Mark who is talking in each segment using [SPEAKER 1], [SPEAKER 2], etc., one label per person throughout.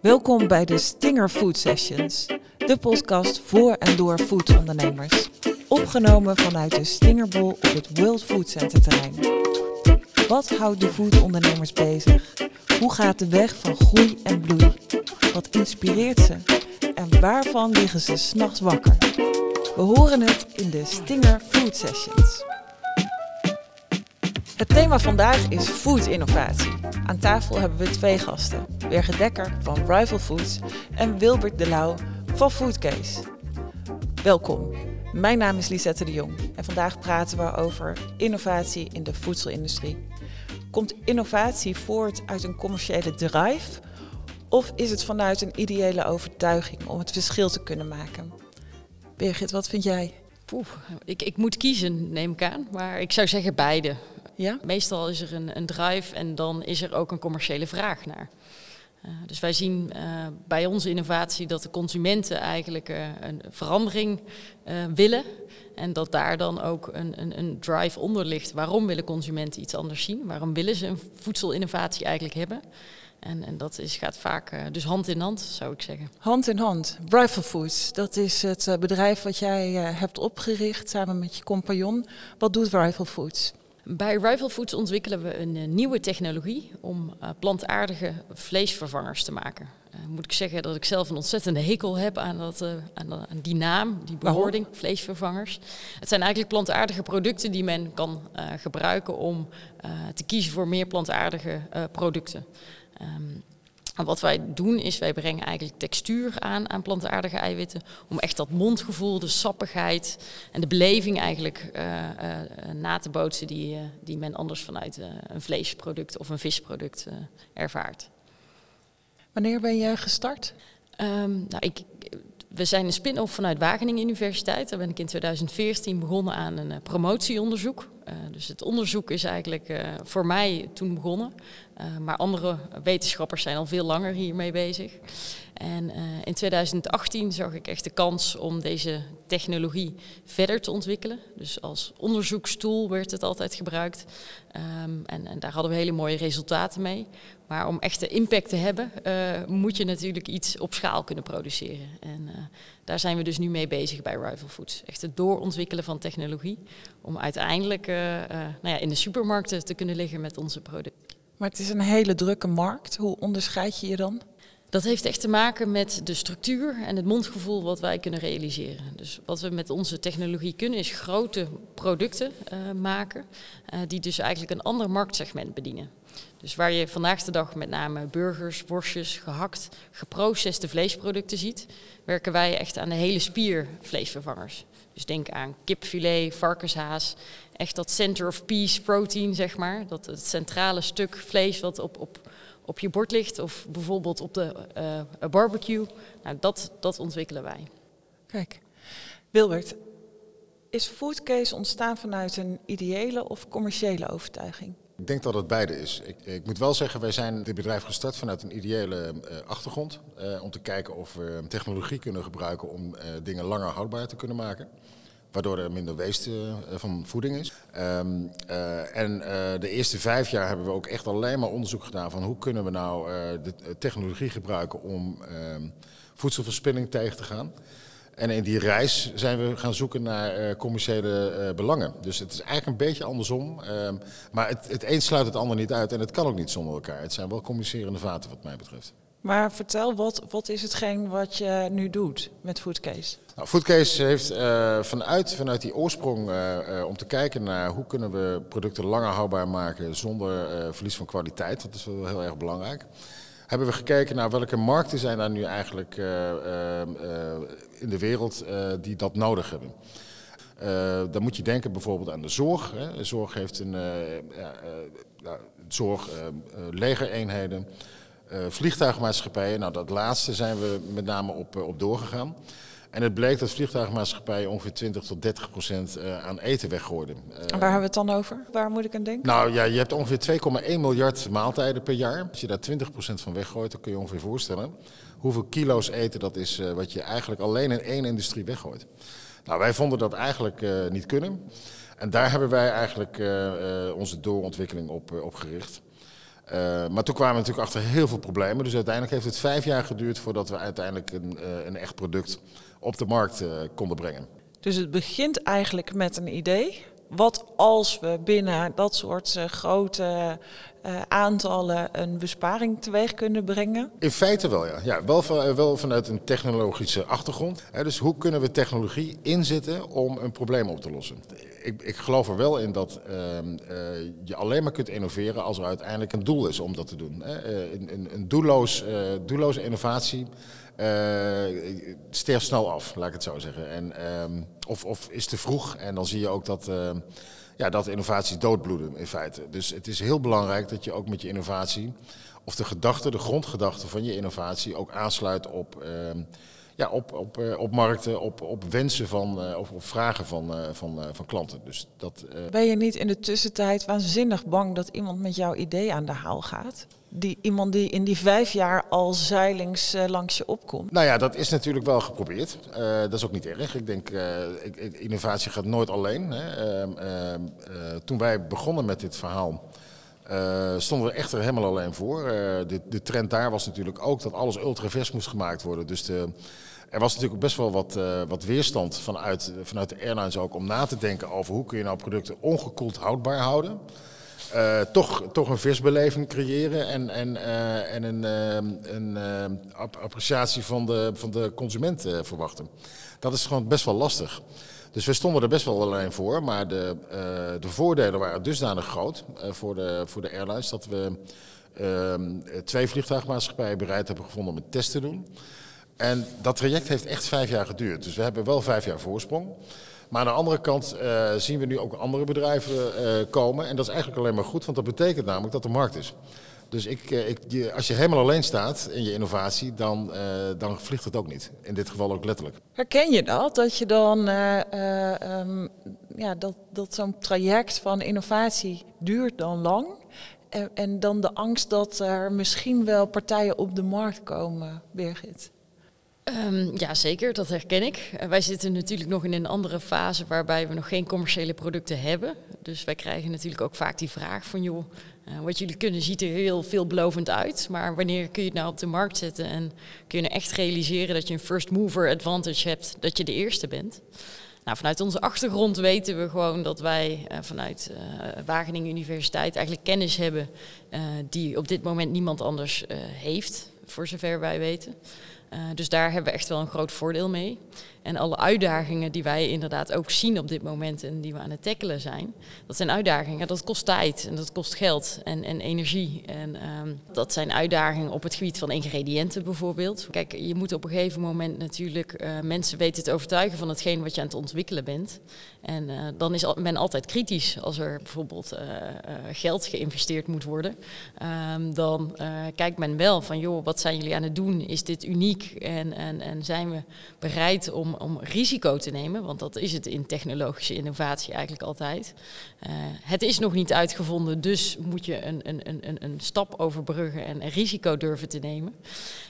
[SPEAKER 1] Welkom bij de Stinger Food Sessions, de podcast voor en door foodondernemers. Opgenomen vanuit de Stingerbol op het World Food Center terrein. Wat houdt de foodondernemers bezig? Hoe gaat de weg van groei en bloei? Wat inspireert ze? En waarvan liggen ze s'nachts wakker? We horen het in de Stinger Food Sessions. Het thema vandaag is food innovatie. Aan tafel hebben we twee gasten. Birgit Dekker van Rival Foods en Wilbert de Lauw van Foodcase. Welkom. Mijn naam is Lisette de Jong en vandaag praten we over innovatie in de voedselindustrie. Komt innovatie voort uit een commerciële drive of is het vanuit een ideële overtuiging om het verschil te kunnen maken? Birgit, wat vind jij?
[SPEAKER 2] Poeh, ik, ik moet kiezen, neem ik aan. Maar ik zou zeggen beide.
[SPEAKER 1] Ja?
[SPEAKER 2] Meestal is er een, een drive en dan is er ook een commerciële vraag naar. Uh, dus wij zien uh, bij onze innovatie dat de consumenten eigenlijk uh, een verandering willen. En dat daar dan ook een, een, een, drive onder ligt. Waarom willen consumenten iets anders zien? Waarom willen ze een voedselinnovatie eigenlijk hebben? En, en dat is, gaat vaak dus hand in hand, zou ik zeggen.
[SPEAKER 1] Hand in hand. Rival Foods, dat is het bedrijf wat jij hebt opgericht samen met je compagnon. Wat doet Rival Foods?
[SPEAKER 2] Bij Rival Foods ontwikkelen we een uh, nieuwe technologie om uh, plantaardige vleesvervangers te maken. Uh, moet ik zeggen dat ik zelf een ontzettende hekel heb aan, dat, aan, aan die naam, die bewoording, vleesvervangers. Het zijn eigenlijk plantaardige producten die men kan gebruiken om te kiezen voor meer plantaardige producten. Um, en wat wij doen is, wij brengen eigenlijk textuur aan aan plantaardige eiwitten. Om echt dat mondgevoel, de sappigheid en de beleving eigenlijk uh, uh, na te bootsen die, uh, die men anders vanuit een vleesproduct of een visproduct ervaart.
[SPEAKER 1] Wanneer ben je gestart?
[SPEAKER 2] Um, nou, ik, we zijn een spin-off vanuit Wageningen Universiteit. Daar ben ik in 2014 begonnen aan een promotieonderzoek. Uh, dus het onderzoek is eigenlijk uh, voor mij toen begonnen. Uh, maar andere wetenschappers zijn al veel langer hiermee bezig. En in 2018 zag ik echt de kans om deze technologie verder te ontwikkelen. Dus als onderzoekstoel werd het altijd gebruikt. Um, en, en, daar hadden we hele mooie resultaten mee. Maar om echte impact te hebben, moet je natuurlijk iets op schaal kunnen produceren. En daar zijn we dus nu mee bezig bij Rival Foods. Echt het doorontwikkelen van technologie om uiteindelijk uh, nou ja, in de supermarkten te kunnen liggen met onze producten.
[SPEAKER 1] Maar het is een hele drukke markt. Hoe onderscheid je je dan?
[SPEAKER 2] Dat heeft echt te maken met de structuur en het mondgevoel wat wij kunnen realiseren. Dus wat we met onze technologie kunnen is grote producten uh, maken, uh, die dus eigenlijk een ander marktsegment bedienen. Dus waar je vandaag de dag met name burgers, worstjes, gehakt, geproceste vleesproducten ziet, werken wij echt aan de hele spier vleesvervangers. Dus denk aan kipfilet, varkenshaas, echt dat center of peace protein, zeg maar. Dat het centrale stuk vlees wat op, op, op je bord ligt of bijvoorbeeld op de uh, barbecue. Nou, dat, dat ontwikkelen wij.
[SPEAKER 1] Kijk, Wilbert, is Foodcase ontstaan vanuit een ideële of commerciële overtuiging?
[SPEAKER 3] Ik denk dat het beide is. Ik, ik, moet wel zeggen, wij zijn dit bedrijf gestart vanuit een ideële uh, achtergrond. Uh, om te kijken of we technologie kunnen gebruiken om uh, dingen langer houdbaar te kunnen maken. Waardoor er minder weest van voeding is. Um, en de eerste vijf jaar hebben we ook echt alleen maar onderzoek gedaan van hoe kunnen we nou de technologie gebruiken om ehm, voedselverspilling tegen te gaan. En in die reis zijn we gaan zoeken naar uh, commerciële uh, belangen. Dus het is eigenlijk een beetje andersom. Uh, maar het, het een sluit het ander niet uit en het kan ook niet zonder elkaar. Het zijn wel communicerende vaten wat mij betreft.
[SPEAKER 1] Maar vertel, wat, wat is hetgeen wat je nu doet met Foodcase?
[SPEAKER 3] Nou, Foodcase heeft uh, vanuit, vanuit die oorsprong uh, om te kijken naar hoe kunnen we producten langer houdbaar maken zonder verlies van kwaliteit. Dat is wel heel erg belangrijk hebben we gekeken naar welke markten zijn daar nu eigenlijk uh, uh, in de wereld die dat nodig hebben. dan moet je denken bijvoorbeeld aan de zorg. Hè. Zorg heeft een ja, zorg, legereenheden, vliegtuigmaatschappijen. Nou, dat laatste zijn we met name op, op doorgegaan. En het bleek dat vliegtuigmaatschappijen ongeveer 20 tot 30 procent aan eten weggooiden.
[SPEAKER 1] En waar hebben we het dan over? Waar moet ik aan denken?
[SPEAKER 3] Nou ja, je hebt ongeveer 2,1 miljard maaltijden per jaar. Als je daar 20 procent van weggooit, dan kun je ongeveer voorstellen hoeveel kilo's eten dat is uh, wat je eigenlijk alleen in één industrie weggooit. Nou, wij vonden dat eigenlijk niet kunnen. En daar hebben wij eigenlijk onze doorontwikkeling op, op gericht. maar toen kwamen we natuurlijk achter heel veel problemen. Dus uiteindelijk heeft het vijf jaar geduurd voordat we uiteindelijk een, een echt product op de markt konden brengen.
[SPEAKER 1] Dus het begint eigenlijk met een idee. Wat als we binnen dat soort uh, grote uh, aantallen een besparing teweeg kunnen brengen?
[SPEAKER 3] In feite wel, ja. ja wel, van, wel vanuit een technologische achtergrond. dus hoe kunnen we technologie inzetten om een probleem op te lossen? Ik, ik geloof er wel in dat uh, je alleen maar kunt innoveren als er uiteindelijk een doel is om dat te doen. een, een, een doelloos, doelloze innovatie uh, sterft snel af, laat ik het zo zeggen. En, uh, of, of is te vroeg en dan zie je ook dat, uh, ja, dat innovaties doodbloeden in feite. Dus het is heel belangrijk dat je ook met je innovatie, of de gedachte, de grondgedachte van je innovatie ook aansluit op, ehm, ja, op, op, eh, op markten, op, op wensen van, of op vragen van, van, van klanten. Dus dat,
[SPEAKER 1] Ben je niet in de tussentijd waanzinnig bang dat iemand met jouw idee aan de haal gaat? Die, iemand die in die vijf jaar al zeilings uh, langs je opkomt?
[SPEAKER 3] Nou ja, dat is natuurlijk wel geprobeerd. Uh, dat is ook niet erg. Ik denk, uh, innovatie gaat nooit alleen. Hè. Ehm, ehm, toen wij begonnen met dit verhaal, stonden we echt er helemaal alleen voor. De, de, trend daar was natuurlijk ook dat alles ultravers moest gemaakt worden. Dus de, er was natuurlijk best wel wat, wat weerstand vanuit, vanuit de airlines ook om na te denken over hoe kun je nou producten ongekoeld houdbaar houden. Uh, toch, toch een visbeleving creëren en, en, uh, en een, uh, een appreciatie van de, van de consument verwachten. Dat is gewoon best wel lastig. Dus we stonden er best wel alleen voor, maar de, de voordelen waren dusdanig groot voor, de, voor de airlines dat we twee vliegtuigmaatschappijen bereid hebben gevonden om een test te doen. En dat traject heeft echt vijf jaar geduurd. Dus we hebben wel vijf jaar voorsprong. Maar aan de andere kant uh, zien we nu ook andere bedrijven uh, komen. En dat is eigenlijk alleen maar goed, want dat betekent namelijk dat er markt is. Dus ik, uh, ik, als je helemaal alleen staat in je innovatie, dan, dan vliegt het ook niet. In dit geval ook letterlijk.
[SPEAKER 1] Herken je dat? Dat je dan um, ja, dat, dat zo'n traject van innovatie duurt dan lang. En, en dan de angst dat er misschien wel partijen op de markt komen, Birgit.
[SPEAKER 2] Um, ja, zeker, dat herken ik. Uh, wij zitten natuurlijk nog in een andere fase waarbij we nog geen commerciële producten hebben. Dus wij krijgen natuurlijk ook vaak die vraag van joh, uh, wat jullie kunnen ziet er heel veelbelovend uit. Maar wanneer kun je het nou op de markt zetten en kun je nou echt realiseren dat je een first mover advantage hebt, dat je de eerste bent? Nou, vanuit onze achtergrond weten we gewoon dat wij uh, vanuit Wageningen Universiteit eigenlijk kennis hebben die op dit moment niemand anders heeft, voor zover wij weten. Uh, dus daar hebben we echt wel een groot voordeel mee. En alle uitdagingen die wij inderdaad ook zien op dit moment en die we aan het tackelen zijn, dat zijn uitdagingen. Dat kost tijd en dat kost geld en, en energie. En um, dat zijn uitdagingen op het gebied van ingrediënten bijvoorbeeld. Kijk, je moet op een gegeven moment natuurlijk uh, mensen weten te overtuigen van hetgeen wat je aan het ontwikkelen bent. En uh, dan is men altijd kritisch als er bijvoorbeeld uh, geld geïnvesteerd moet worden. Um, dan kijkt men wel van, joh, wat zijn jullie aan het doen? Is dit uniek? En, en, en zijn we bereid om om, risico te nemen, want dat is het in technologische innovatie eigenlijk altijd. Het is nog niet uitgevonden, dus moet je een, een, een, een stap overbruggen en een risico durven te nemen.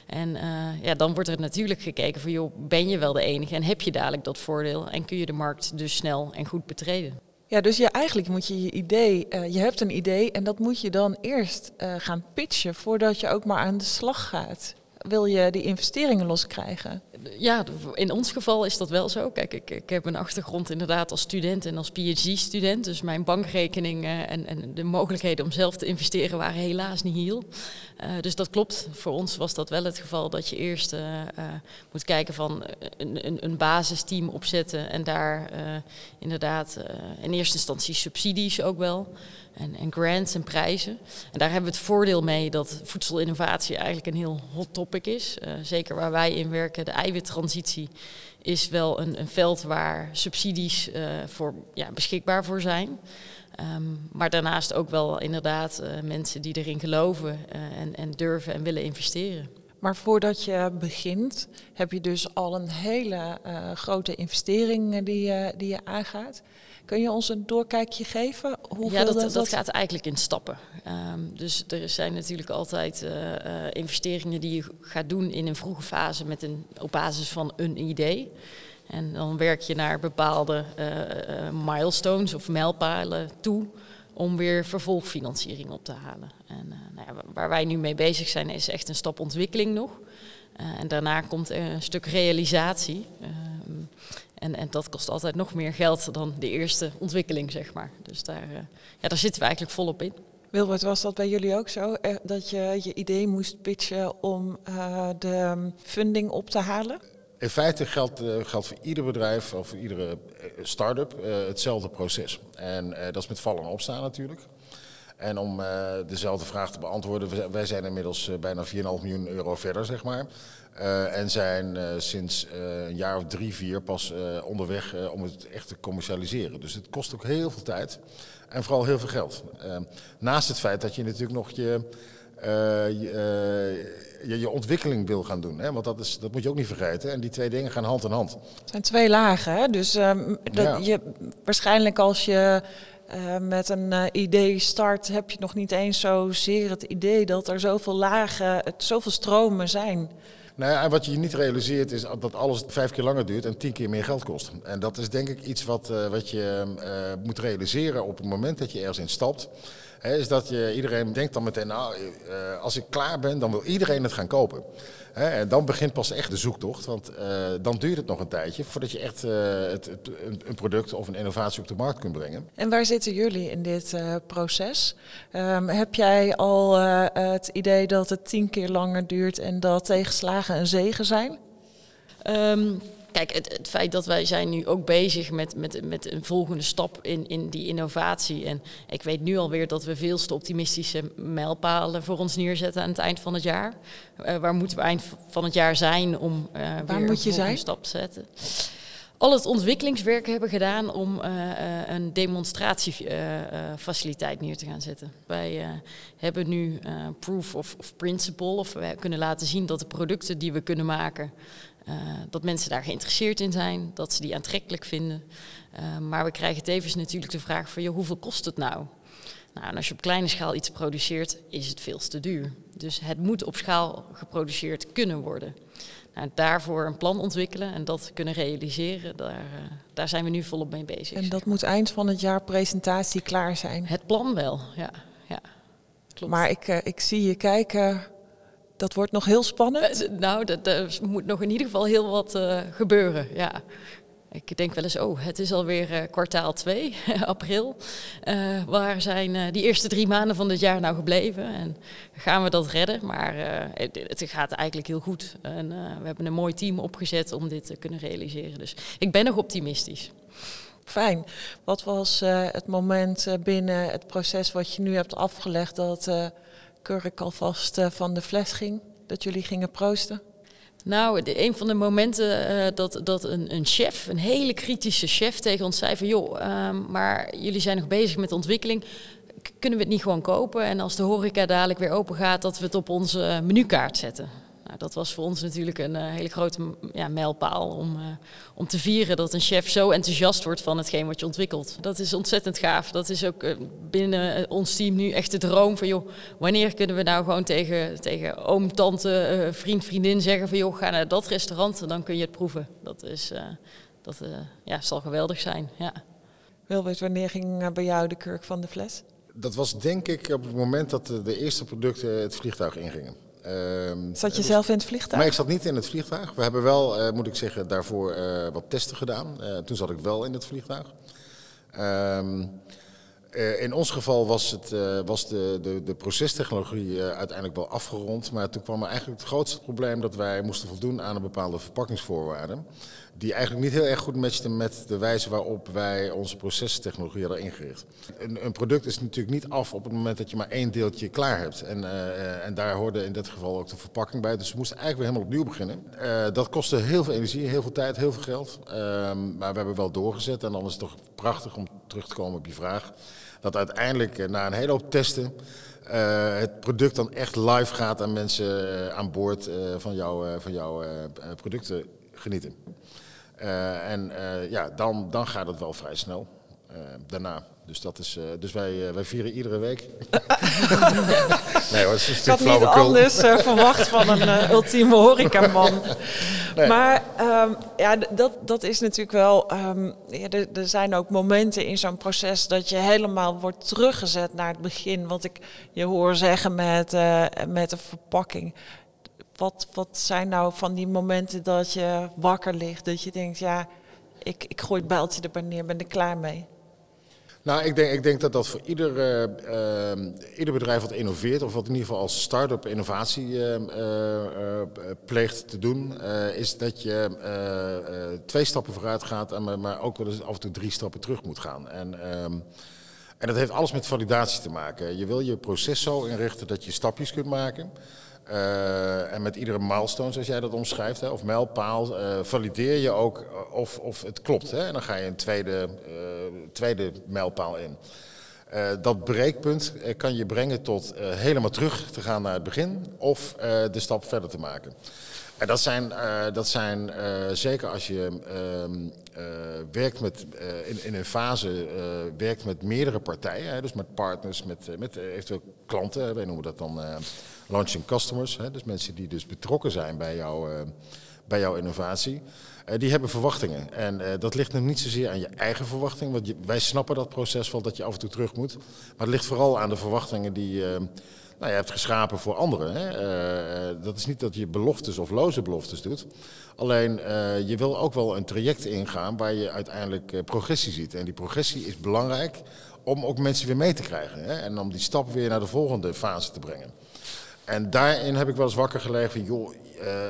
[SPEAKER 2] En ja, dan wordt er natuurlijk gekeken van, joh, ben je wel de enige en heb je dadelijk dat voordeel en kun je de markt dus snel en goed betreden.
[SPEAKER 1] Ja, dus je, eigenlijk moet je je idee, uh, je hebt een idee en dat moet je dan eerst uh, gaan pitchen voordat je ook maar aan de slag gaat. Wil je die investeringen loskrijgen?
[SPEAKER 2] Ja, in ons geval is dat wel zo. Kijk, ik, ik heb een achtergrond inderdaad als student en als PhD-student. Dus mijn bankrekening uh, en, en, de mogelijkheden om zelf te investeren waren helaas niet heel. Uh, dus dat klopt. Voor ons was dat wel het geval dat je eerst uh, moet kijken van een, een, een, basisteam opzetten. En daar inderdaad in eerste instantie subsidies ook wel. En, en, grants en prijzen. En daar hebben we het voordeel mee dat voedselinnovatie eigenlijk een heel hot topic is. zeker waar wij in werken, de eiwittransitie is wel een, een veld waar subsidies uh, voor, ja, beschikbaar voor zijn. Um, maar daarnaast ook wel inderdaad uh, mensen die erin geloven uh, en, en durven en willen investeren.
[SPEAKER 1] Maar voordat je begint, heb je dus al een hele grote investering die, die je aangaat. Kun je ons een doorkijkje geven?
[SPEAKER 2] Hoeveel ja, dat, dat, dat gaat eigenlijk in stappen. Um, dus er zijn natuurlijk altijd uh, investeringen die je gaat doen in een vroege fase met een, op basis van een idee. En dan werk je naar bepaalde milestones of mijlpalen toe. om weer vervolgfinanciering op te halen. En nou ja, waar wij nu mee bezig zijn is echt een stap ontwikkeling nog. en daarna komt een stuk realisatie. En, en dat kost altijd nog meer geld dan de eerste ontwikkeling, zeg maar. Dus daar, ja, daar zitten we eigenlijk volop in.
[SPEAKER 1] Wilbert, was dat bij jullie ook zo? Dat je je idee moest pitchen om de funding op te halen?
[SPEAKER 3] In feite geldt, geldt voor ieder bedrijf of voor iedere eh, start-up uh, hetzelfde proces. En dat is met vallen en opstaan natuurlijk. En om dezelfde vraag te beantwoorden, wij zijn inmiddels bijna 4,5 miljoen euro verder, zeg maar. en zijn sinds een jaar of drie, vier pas onderweg om het echt te commercialiseren. Dus het kost ook heel veel tijd en vooral heel veel geld. naast het feit dat je natuurlijk nog je je, je, je, ontwikkeling wil gaan doen. Hè? Want dat, is, dat moet je ook niet vergeten. En die twee dingen gaan hand in hand.
[SPEAKER 1] Het zijn twee lagen. Hè? Dus um, dat je, waarschijnlijk als je uh, met een uh, idee start, heb je nog niet eens zozeer het idee dat er zoveel lagen, zoveel stromen zijn.
[SPEAKER 3] Nou ja, en wat je niet realiseert is dat alles vijf keer langer duurt en tien keer meer geld kost. En dat is denk ik iets wat, uh, wat je moet realiseren op het moment dat je ergens instapt is dat je, iedereen denkt dan meteen, nou, uh, als ik klaar ben, dan wil iedereen het gaan kopen. en dan begint pas echt de zoektocht, want uh, dan duurt het nog een tijdje voordat je echt uh, het, het, een product of een innovatie op de markt kunt brengen.
[SPEAKER 1] En waar zitten jullie in dit proces? Um, heb jij al het idee dat het tien keer langer duurt en dat tegenslagen een zegen zijn?
[SPEAKER 2] Um, Kijk, het, het, feit dat wij zijn nu ook bezig met, met, met een volgende stap in, in die innovatie. En ik weet nu alweer dat we veel te optimistische mijlpalen voor ons neerzetten aan het eind van het jaar. Uh, waar moeten we eind van het jaar zijn om uh,
[SPEAKER 1] waar
[SPEAKER 2] weer
[SPEAKER 1] moet je
[SPEAKER 2] een
[SPEAKER 1] zijn?
[SPEAKER 2] stap te zetten? Al het ontwikkelingswerk hebben gedaan om uh, een demonstratiefaciliteit neer te gaan zetten. Wij hebben nu proof of, of principle, of we kunnen laten zien dat de producten die we kunnen maken uh, dat mensen daar geïnteresseerd in zijn, dat ze die aantrekkelijk vinden. Uh, maar we krijgen tevens natuurlijk de vraag van, joh, hoeveel kost het nou? Nou, en als je op kleine schaal iets produceert, is het veel te duur. Dus het moet op schaal geproduceerd kunnen worden. Nou, daarvoor een plan ontwikkelen en dat kunnen realiseren, daar, uh, daar zijn we nu volop mee bezig.
[SPEAKER 1] En dat moet eind van het jaar presentatie klaar zijn?
[SPEAKER 2] Het plan wel, ja. ja klopt.
[SPEAKER 1] Maar ik, ik zie je kijken dat wordt nog heel spannend.
[SPEAKER 2] Uh, nou, er moet nog in ieder geval heel wat uh, gebeuren. Ja. Ik denk wel eens, oh, het is alweer uh, kwartaal 2, april. waar zijn die eerste drie maanden van dit jaar nou gebleven? En gaan we dat redden? Maar het, het, gaat eigenlijk heel goed. En we hebben een mooi team opgezet om dit te kunnen realiseren. Dus ik ben nog optimistisch.
[SPEAKER 1] Fijn. Wat was het moment binnen het proces wat je nu hebt afgelegd dat Kurk alvast uh, van de fles ging? Dat jullie gingen proosten?
[SPEAKER 2] Nou, een van de momenten uh, dat, dat een, een, chef, een hele kritische chef, tegen ons zei van... joh, uh, maar jullie zijn nog bezig met ontwikkeling. Kunnen we het niet gewoon kopen? En als de horeca dadelijk weer open gaat, dat we het op onze menukaart zetten. Nou, dat was voor ons natuurlijk een uh, hele grote ja, mijlpaal om, uh, om te vieren dat een chef zo enthousiast wordt van hetgeen wat je ontwikkelt. Dat is ontzettend gaaf. Dat is ook uh, binnen ons team nu echt de droom van joh, wanneer kunnen we nou gewoon tegen, tegen oom, tante, vriend, vriendin zeggen van joh, ga naar dat restaurant en dan kun je het proeven. Dat, is, dat ja, zal geweldig zijn. Ja.
[SPEAKER 1] Wilbert, wanneer ging bij jou de kurk van de fles?
[SPEAKER 3] Dat was denk ik op het moment dat de eerste producten het vliegtuig ingingen.
[SPEAKER 1] Um, zat je zelf in het vliegtuig?
[SPEAKER 3] Maar ik zat niet in het vliegtuig. We hebben wel, uh, moet ik zeggen, daarvoor uh, wat testen gedaan. Uh, toen zat ik wel in het vliegtuig. Um, in ons geval was, het, was de, de, de procestechnologie uiteindelijk wel afgerond. Maar toen kwam er eigenlijk het grootste probleem dat wij moesten voldoen aan een bepaalde verpakkingsvoorwaarden die eigenlijk niet heel erg goed matchten met de wijze waarop wij onze procestechnologie hadden ingericht. Een, een, product is natuurlijk niet af op het moment dat je maar één deeltje klaar hebt. En, uh, en daar hoorde in dit geval ook de verpakking bij. Dus we moesten eigenlijk weer helemaal opnieuw beginnen. Uh, dat kostte heel veel energie, heel veel tijd, heel veel geld. Uh, maar we hebben wel doorgezet en dan is het toch prachtig om terug te komen op je vraag. Dat uiteindelijk na een hele hoop testen het product dan echt live gaat en mensen aan boord van, van jouw producten genieten. Uh, en uh, ja, dan, dan gaat het wel vrij snel. daarna. Dus, dat is, dus wij, wij vieren iedere week.
[SPEAKER 1] nee hoor, het is Ik had niet anders verwacht van een ultieme horecaman. nee. Maar um, ja, dat, dat is natuurlijk wel... Um, ja, er, er, zijn ook momenten in zo'n proces dat je helemaal wordt teruggezet naar het begin. Wat ik je hoor zeggen met, uh, met de verpakking. Wat, wat zijn nou van die momenten dat je wakker ligt, dat je denkt, ja, ik, ik gooi het bijltje er neer, ben er klaar mee?
[SPEAKER 3] Nou, ik denk, ik denk dat dat voor ieder, uh, uh, ieder bedrijf wat innoveert, of wat in ieder geval als start-up innovatie uh, pleegt te doen, is dat je twee stappen vooruit gaat, en, maar ook wel eens af en toe drie stappen terug moet gaan. En, ehm, en dat heeft alles met validatie te maken. Je wil je proces zo inrichten dat je stapjes kunt maken. Uh, en met iedere milestone, zoals jij dat omschrijft, hè, of mijlpaal, uh, valideer je ook eh, of, of het klopt. Hè, en dan ga je een tweede, tweede mijlpaal in. dat breekpunt kan je brengen tot helemaal terug te gaan naar het begin of de stap verder te maken. En dat zijn, dat zijn zeker als je ehm, werkt met, in, in, een fase werkt met meerdere partijen, hè, dus met partners, met, met eventueel klanten, wij noemen dat dan launching customers, hè, dus mensen die dus betrokken zijn bij, jou, bij jouw innovatie, die hebben verwachtingen. En dat ligt nog niet zozeer aan je eigen verwachting, want wij snappen dat proces wel dat je af en toe terug moet. Maar het ligt vooral aan de verwachtingen die nou, je hebt geschapen voor anderen. Hè. dat is niet dat je beloftes of loze beloftes doet. Alleen je wil ook wel een traject ingaan waar je uiteindelijk progressie ziet. En die progressie is belangrijk om ook mensen weer mee te krijgen. Hè. En om die stap weer naar de volgende fase te brengen. En daarin heb ik wel eens wakker gelegen van, joh,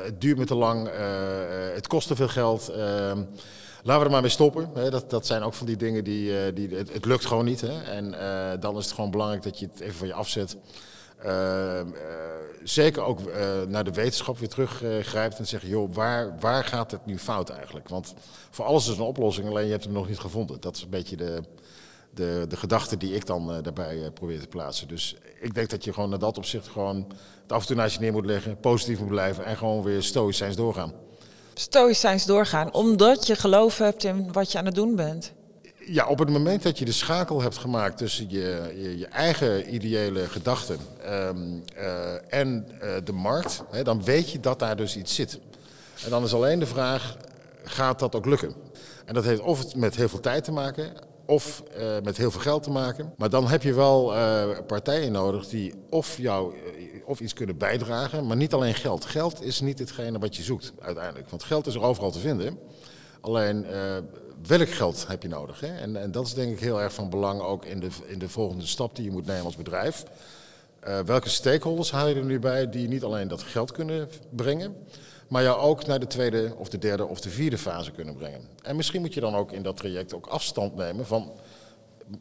[SPEAKER 3] het duurt me te lang, het kost te veel geld. Uh, laten we er maar mee stoppen. Dat, dat zijn ook van die dingen die, die het, het, lukt gewoon niet. Hè. En dan is het gewoon belangrijk dat je het even van je afzet. Zeker ook naar de wetenschap weer teruggrijpt en zegt, joh, waar, waar gaat het nu fout eigenlijk? Want voor alles is een oplossing, alleen je hebt hem nog niet gevonden. Dat is een beetje de, de, de gedachten die ik dan uh, daarbij probeer te plaatsen. Dus ik denk dat je gewoon naar dat opzicht gewoon het af en toe naast je neer moet leggen, positief moet blijven en gewoon weer stoïcijns doorgaan.
[SPEAKER 1] Stoïcijns doorgaan, omdat je geloof hebt in wat je aan het doen bent.
[SPEAKER 3] Ja, op het moment dat je de schakel hebt gemaakt tussen je, je, je eigen ideële gedachten um, uh, en de markt, hè, dan weet je dat daar dus iets zit. En dan is alleen de vraag, gaat dat ook lukken? En dat heeft of met heel veel tijd te maken, of uh, met heel veel geld te maken. Maar dan heb je wel partijen nodig die of jou of iets kunnen bijdragen, maar niet alleen geld. Geld is niet hetgene wat je zoekt uiteindelijk. Want geld is er overal te vinden. Alleen welk geld heb je nodig? Hè? En, en, dat is denk ik heel erg van belang ook in de, in de volgende stap die je moet nemen als bedrijf. welke stakeholders haal je er nu bij die niet alleen dat geld kunnen brengen, maar jou ook naar de tweede of de derde of de vierde fase kunnen brengen. En misschien moet je dan ook in dat traject ook afstand nemen van,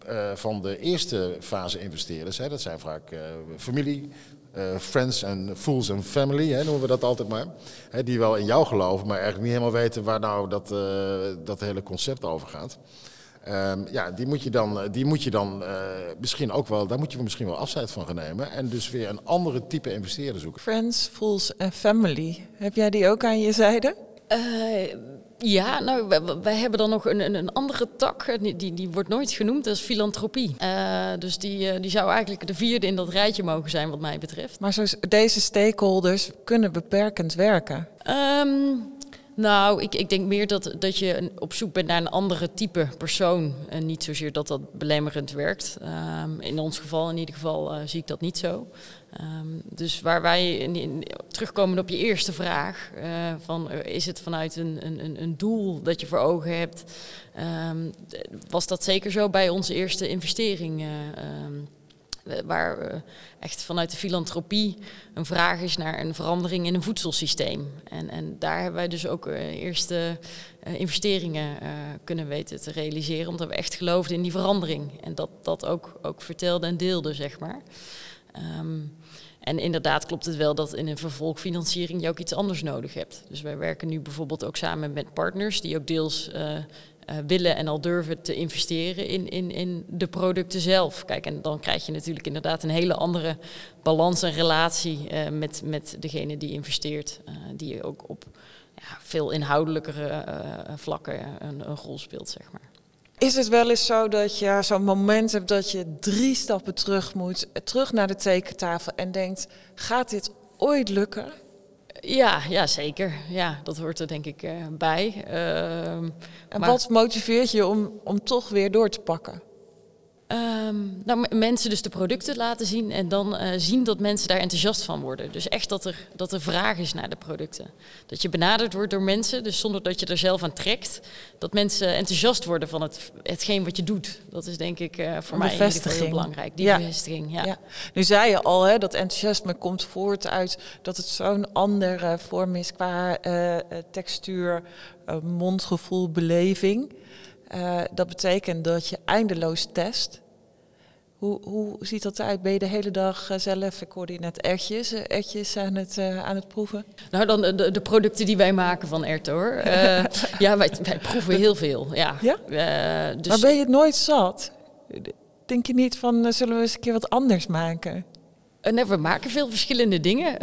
[SPEAKER 3] uh, van de eerste fase investeerders. Hè. Dat zijn vaak uh, familie, uh, friends en fools and family, hè, noemen we dat altijd maar. Hè, die wel in jou geloven, maar eigenlijk niet helemaal weten waar nou dat, dat hele concept over gaat. Um, ja, die moet je dan, die moet je dan uh, misschien ook wel, daar moet je misschien wel afscheid van gaan nemen. En dus weer een andere type investeerder zoeken.
[SPEAKER 1] Friends, Fools en Family. Heb jij die ook aan je zijde?
[SPEAKER 2] Uh, ja, nou, wij, hebben dan nog een, een, andere tak, die, die, die wordt nooit genoemd, dat is filantropie. Uh, dus die, die zou eigenlijk de vierde in dat rijtje mogen zijn, wat mij betreft.
[SPEAKER 1] Maar zo, deze stakeholders kunnen beperkend werken?
[SPEAKER 2] Um, nou, ik, ik denk meer dat, dat je op zoek bent naar een andere type persoon. En niet zozeer dat dat belemmerend werkt. Um, in ons geval, in ieder geval, uh, zie ik dat niet zo. Um, dus waar wij terugkomen op je eerste vraag: uh, van, uh, is het vanuit een, een, een doel dat je voor ogen hebt? Um, was dat zeker zo bij onze eerste investering? Eh, waar echt vanuit de filantropie een vraag is naar een verandering in een voedselsysteem. En, en daar hebben wij dus ook uh, eerste investeringen kunnen weten te realiseren, omdat we echt geloofden in die verandering. En dat dat ook, ook vertelde en deelde, zeg maar. Um, en inderdaad klopt het wel dat in een vervolgfinanciering je ook iets anders nodig hebt. Dus wij werken nu bijvoorbeeld ook samen met partners die ook deels willen en al durven te investeren in, in, in de producten zelf. Kijk, en dan krijg je natuurlijk inderdaad een hele andere balans en relatie uh, met, met degene die investeert, uh, die ook op ja, veel inhoudelijkere vlakken een, een, rol speelt, zeg maar.
[SPEAKER 1] Is het wel eens zo dat je zo'n moment hebt dat je drie stappen terug moet, terug naar de tekentafel en denkt: gaat dit ooit lukken?
[SPEAKER 2] Ja, ja, zeker. Ja, dat hoort er denk ik uh, bij. Uh,
[SPEAKER 1] en maar... wat motiveert je om, om toch weer door te pakken?
[SPEAKER 2] Um, nou, mensen dus de producten laten zien en dan uh, zien dat mensen daar enthousiast van worden. Dus echt dat er, dat er vraag is naar de producten. Dat je benaderd wordt door mensen, dus zonder dat je er zelf aan trekt. Dat mensen enthousiast worden van het, hetgeen wat je doet. Dat is denk ik uh, voor mij heel belangrijk. Die
[SPEAKER 1] ja.
[SPEAKER 2] bevestiging, ja. ja.
[SPEAKER 1] Nu zei je al, hè, dat enthousiasme komt voort uit dat het zo'n andere vorm is qua uh, textuur, mondgevoel, beleving. Uh, dat betekent dat je eindeloos test. Hoe, hoe ziet dat eruit? Ben je de hele dag uh, zelf, ik hoorde je net ertjes, uh, ertjes aan het, aan het proeven?
[SPEAKER 2] Nou, dan de, de, producten die wij maken van erten hoor. ja, wij, wij, proeven heel veel. Ja?
[SPEAKER 1] ja? Dus... Maar ben je het nooit zat? Denk je niet van, zullen we eens een keer wat anders maken?
[SPEAKER 2] Nee, we maken veel verschillende dingen.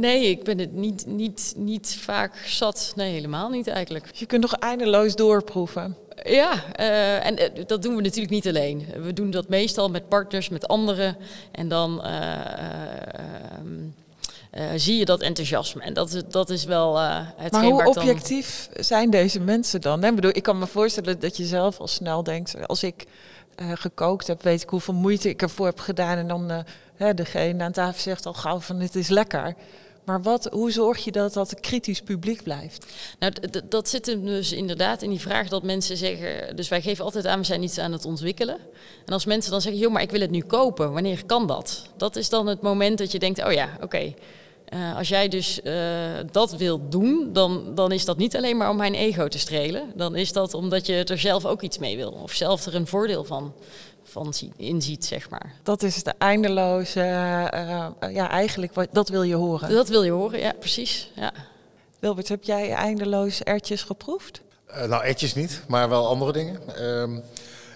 [SPEAKER 2] nee, ik ben het niet, niet, niet vaak zat. Nee, helemaal niet eigenlijk.
[SPEAKER 1] Je kunt nog eindeloos doorproeven?
[SPEAKER 2] Ja, uh, en uh, dat doen we natuurlijk niet alleen. We doen dat meestal met partners, met anderen. En dan zie je dat enthousiasme. En dat, dat is wel het
[SPEAKER 1] Maar hoe objectief dan... zijn deze mensen dan? Ik, bedoel, ik kan me voorstellen dat je zelf al snel denkt... als ik gekookt heb, weet ik hoeveel moeite ik ervoor heb gedaan. En dan degene aan tafel zegt al gauw van het is lekker. Maar wat, hoe zorg je dat dat kritisch publiek blijft?
[SPEAKER 2] Nou, dat zit hem dus inderdaad in die vraag dat mensen zeggen... Dus wij geven altijd aan, we zijn iets aan het ontwikkelen. En als mensen dan zeggen, joh, maar ik wil het nu kopen. Wanneer kan dat? Dat is dan het moment dat je denkt, oh ja, oké. Uh, als jij dus uh, dat wilt doen, dan, dan is dat niet alleen maar om mijn ego te strelen. Dan is dat omdat je er zelf ook iets mee wil. Of zelf er een voordeel van van inziet, zeg maar.
[SPEAKER 1] Dat is de eindeloze, uh, ja eigenlijk, wat, dat wil je horen.
[SPEAKER 2] Dat wil je horen, ja, precies. Ja.
[SPEAKER 1] Wilbert, heb jij eindeloos ertjes geproefd?
[SPEAKER 3] Uh, nou, ertjes niet, maar wel andere dingen.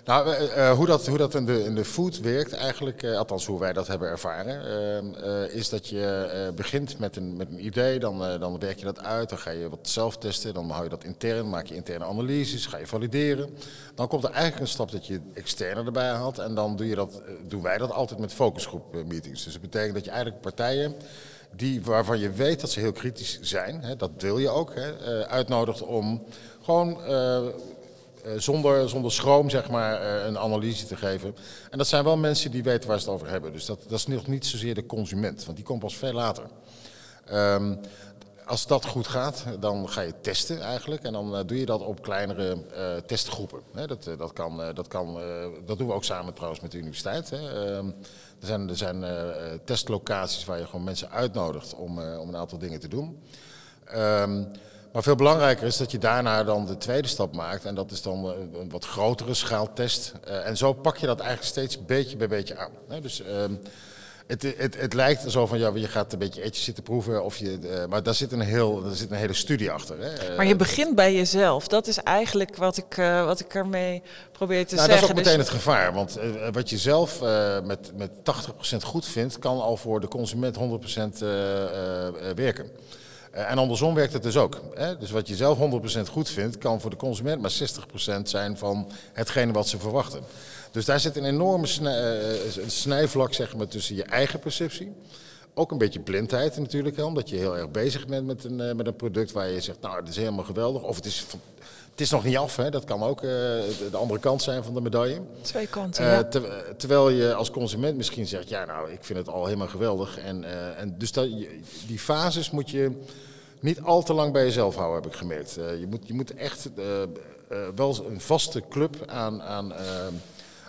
[SPEAKER 3] Nou, uh, hoe dat, hoe dat in, de, in de food werkt eigenlijk, uh, althans hoe wij dat hebben ervaren, is dat je begint met een, met een idee, dan, dan werk je dat uit, dan ga je wat zelf testen, dan hou je dat intern, maak je interne analyses, ga je valideren. Dan komt er eigenlijk een stap dat je externe erbij haalt en dan doe je dat, doen wij dat altijd met focusgroep meetings. Dus dat betekent dat je eigenlijk partijen die, waarvan je weet dat ze heel kritisch zijn, hè, dat wil je ook, hè, uitnodigt om gewoon eh, zonder, zonder schroom zeg maar, eh, een analyse te geven. En dat zijn wel mensen die weten waar ze het over hebben. Dus dat, dat is nog niet zozeer de consument, want die komt pas veel later. Um, als dat goed gaat, dan ga je testen eigenlijk. En dan uh, doe je dat op kleinere testgroepen. dat, dat, kan, dat, kan, dat doen we ook samen trouwens met de universiteit. Ehm, er zijn, er zijn testlocaties waar je gewoon mensen uitnodigt om, om een aantal dingen te doen. Um, maar veel belangrijker is dat je daarna dan de tweede stap maakt. En dat is dan een wat grotere schaaltest. Uh, en zo pak je dat eigenlijk steeds beetje bij beetje aan. Dus ehm, het, het, het, lijkt zo van, ja, je gaat een beetje etjes zitten proeven. Of je, uh, maar daar zit, een heel, daar zit een hele studie achter. Hè.
[SPEAKER 1] Maar je begint bij jezelf. Dat is eigenlijk wat ik, uh, wat ik ermee probeer te
[SPEAKER 3] nou,
[SPEAKER 1] zeggen.
[SPEAKER 3] Dat is ook meteen dus... het gevaar. Want wat je zelf met, met 80% goed vindt, kan al voor de consument 100% werken. Uh, en andersom werkt het dus ook. Hè? Dus wat je zelf 100% goed vindt, kan voor de consument maar 60% zijn van hetgene wat ze verwachten. Dus daar zit een enorme uh, snijvlak zeg maar, tussen je eigen perceptie. Ook een beetje blindheid natuurlijk, hè, omdat je heel erg bezig bent met een, uh, met een product waar je zegt, nou, het is helemaal geweldig. Of het is, het is nog niet af, hè. dat kan ook de andere kant zijn van de medaille.
[SPEAKER 1] Twee kanten,
[SPEAKER 3] ter, terwijl je als consument misschien zegt, ja, nou, ik vind het al helemaal geweldig. En, en dus dat, die fases moet je niet al te lang bij jezelf houden, heb ik gemerkt. Je, moet, je moet echt wel een vaste club aan, aan,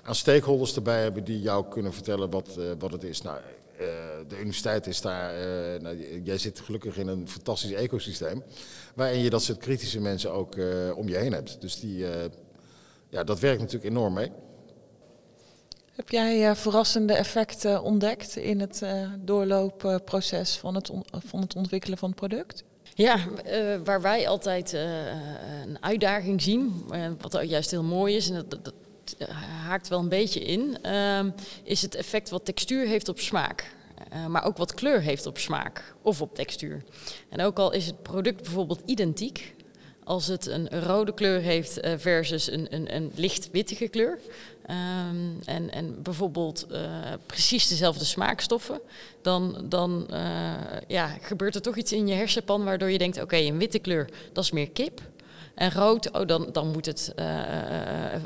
[SPEAKER 3] aan stakeholders erbij hebben die jou kunnen vertellen wat, wat het is. Nou, de universiteit is daar, nou, jij zit gelukkig in een fantastisch ecosysteem, waarin je dat soort kritische mensen ook om je heen hebt. Dus die, ja, dat werkt natuurlijk enorm mee.
[SPEAKER 1] Heb jij verrassende effecten ontdekt in het doorloopproces van het, van het ontwikkelen van het product?
[SPEAKER 2] Ja, uh, waar wij altijd uh, een uitdaging zien, uh, wat juist heel mooi is, en dat haakt wel een beetje in, is het effect wat textuur heeft op smaak. maar ook wat kleur heeft op smaak of op textuur. En ook al is het product bijvoorbeeld identiek, als het een rode kleur heeft versus een, een, een licht wittige kleur. Ehm, en, en bijvoorbeeld precies dezelfde smaakstoffen, dan, dan ja, gebeurt er toch iets in je hersenpan waardoor je denkt: oké, een witte kleur, dat is meer kip. En rood, oh, dan, dan moet het uh,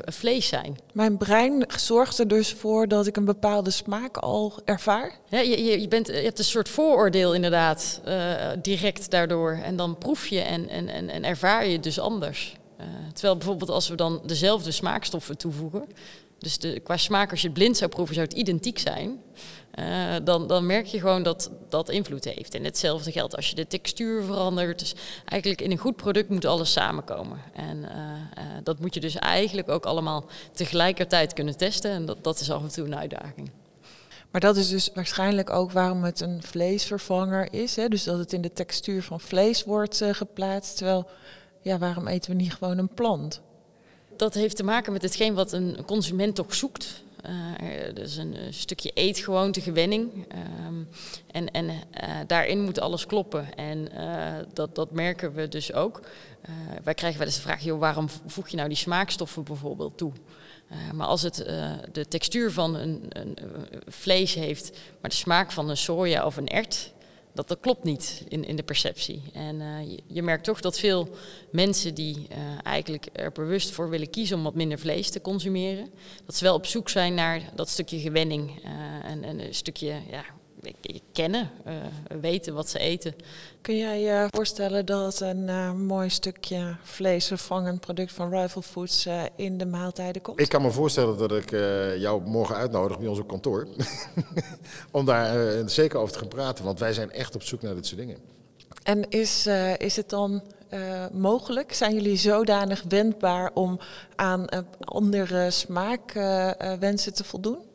[SPEAKER 2] vlees zijn.
[SPEAKER 1] Mijn brein zorgt er dus voor dat ik een bepaalde smaak al ervaar.
[SPEAKER 2] Ja, je, je, je, bent, je hebt een soort vooroordeel inderdaad, direct daardoor. En dan proef je en, en, en, en ervaar je het dus anders. terwijl bijvoorbeeld als we dan dezelfde smaakstoffen toevoegen, dus de, qua smaak, als je het blind zou proeven, zou het identiek zijn. Uh, dan, dan merk je gewoon dat dat invloed heeft. En hetzelfde geldt als je de textuur verandert. Dus eigenlijk in een goed product moet alles samenkomen. En uh, uh, dat moet je dus eigenlijk ook allemaal tegelijkertijd kunnen testen. En dat, dat is af en toe een uitdaging.
[SPEAKER 1] Maar dat is dus waarschijnlijk ook waarom het een vleesvervanger is. Hè? Dus dat het in de textuur van vlees wordt geplaatst. Terwijl, ja, waarom eten we niet gewoon een plant?
[SPEAKER 2] dat heeft te maken met hetgeen wat een consument toch zoekt. Uh, dus een stukje eetgewoonte, gewenning. Um, en en uh, daarin moet alles kloppen. En dat, dat merken we dus ook. wij krijgen wel eens de vraag, joh, waarom voeg je nou die smaakstoffen bijvoorbeeld toe? maar als het de textuur van een, een, vlees heeft, maar de smaak van een soja of een ert, dat, dat klopt niet in, in de perceptie. En uh, je, merkt toch dat veel mensen die uh, eigenlijk er bewust voor willen kiezen om wat minder vlees te consumeren, dat ze wel op zoek zijn naar dat stukje gewenning uh, en, en, een stukje ja, kennen, uh, weten wat ze eten.
[SPEAKER 1] Kun jij je voorstellen dat een uh, mooi stukje vleesvervangend product van Rival Foods uh, in de maaltijden komt?
[SPEAKER 3] Ik kan me voorstellen dat ik jou morgen uitnodig bij ons op kantoor. Om daar zeker over te gaan praten, want wij zijn echt op zoek naar dit soort dingen.
[SPEAKER 1] En is, is het dan mogelijk? Zijn jullie zodanig wendbaar om aan andere smaakwensen te voldoen?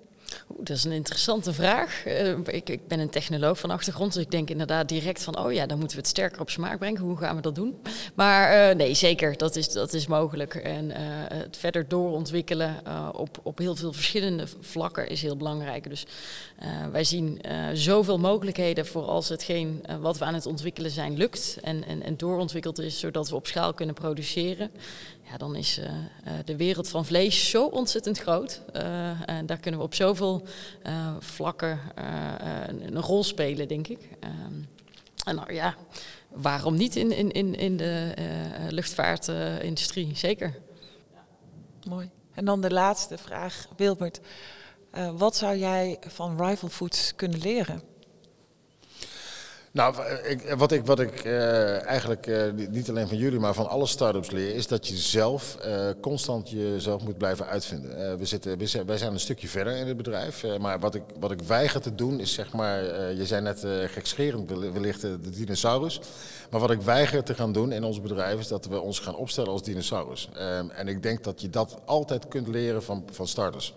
[SPEAKER 2] Dat is een interessante vraag. Uh, ik, ik, ben een technoloog van achtergrond, dus ik denk inderdaad direct van, oh ja, dan moeten we het sterker op smaak brengen. Hoe gaan we dat doen? Maar uh, nee, zeker, dat is, dat is mogelijk. En uh, het verder doorontwikkelen op, op heel veel verschillende vlakken is heel belangrijk. Dus wij zien zoveel mogelijkheden voor als hetgeen wat we aan het ontwikkelen zijn lukt en, en, en doorontwikkeld is, zodat we op schaal kunnen produceren ja, dan is uh, de wereld van vlees zo ontzettend groot. Uh, en daar kunnen we op zoveel vlakken een rol spelen, denk ik. Ehm, en nou ja, waarom niet in, in, in, in de luchtvaartindustrie? Zeker.
[SPEAKER 1] Mooi. En dan de laatste vraag, Wilbert. wat zou jij van Rival Foods kunnen leren?
[SPEAKER 3] Nou, ik, wat ik, wat ik uh, eigenlijk niet alleen van jullie, maar van alle start-ups leer, is dat je zelf constant jezelf moet blijven uitvinden. we zitten, we wij zijn een stukje verder in het bedrijf, maar wat ik, wat ik weiger te doen is zeg maar, je zei net gekscherend wellicht de dinosaurus, maar wat ik weiger te gaan doen in ons bedrijf is dat we ons gaan opstellen als dinosaurus. Ehm, en ik denk dat je dat altijd kunt leren van, van starters.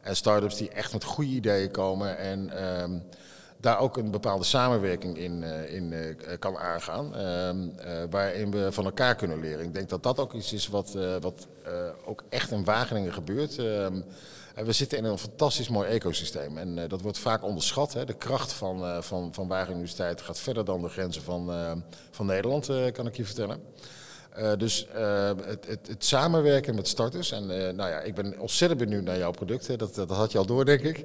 [SPEAKER 3] En start-ups die echt met goede ideeën komen en... Daar ook een bepaalde samenwerking in, uh, in uh, kan aangaan. Uh, waarin we van elkaar kunnen leren. Ik denk dat dat ook iets is wat, wat ook echt in Wageningen gebeurt. Ehm, we zitten in een fantastisch mooi ecosysteem. En dat wordt vaak onderschat. Hè. De kracht van, van, van Wageningen Universiteit gaat verder dan de grenzen van, van Nederland, kan ik je vertellen. Dus het, het, het, samenwerken met starters. En nou ja, ik ben ontzettend benieuwd naar jouw producten. Dat, dat had je al door, denk ik.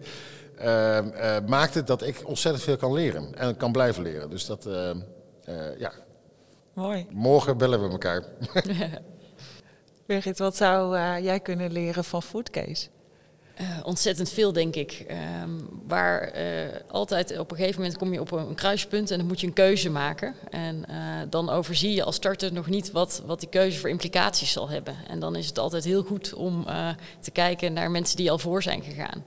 [SPEAKER 3] Ehm, eh, maakt het dat ik ontzettend veel kan leren en kan blijven leren. Dus dat, ehm, eh, ja.
[SPEAKER 1] Mooi.
[SPEAKER 3] Morgen bellen we elkaar.
[SPEAKER 1] Birgit, wat zou eh, jij kunnen leren van Foodcase?
[SPEAKER 2] Uh, ontzettend veel, denk ik. Uh, waar uh, altijd op een gegeven moment kom je op een, kruispunt en dan moet je een keuze maken. En dan overzie je als starter nog niet wat, wat die keuze voor implicaties zal hebben. En dan is het altijd heel goed om te kijken naar mensen die al voor zijn gegaan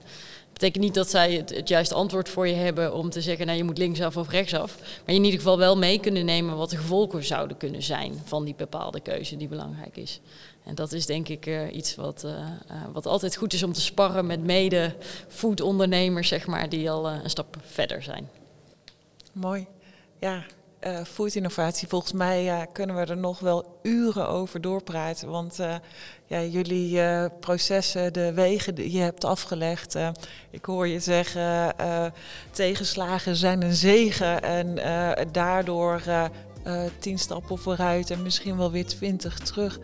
[SPEAKER 2] betekent niet dat zij het, juiste antwoord voor je hebben om te zeggen, nou je moet linksaf of rechtsaf. Maar je in ieder geval wel mee kunnen nemen wat de gevolgen zouden kunnen zijn van die bepaalde keuze die belangrijk is. En dat is denk ik uh, iets wat, uh, uh, wat altijd goed is om te sparren met mede foodondernemers, zeg maar, die al een stap verder zijn.
[SPEAKER 1] Mooi. Ja, uh, foodinnovatie. Volgens mij kunnen we er nog wel uren over doorpraten. Want uh, ja, jullie processen, de wegen die je hebt afgelegd. ik hoor je zeggen, tegenslagen zijn een zegen. En daardoor tien stappen vooruit en misschien wel weer twintig terug.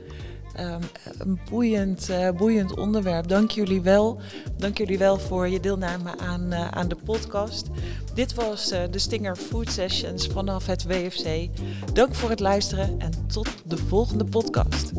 [SPEAKER 1] Ehm, een boeiend, boeiend onderwerp. Dank jullie wel. Dank jullie wel voor je deelname aan, aan de podcast. Dit was de Stinger Food Sessions vanaf het WFC. Dank voor het luisteren en tot de volgende podcast.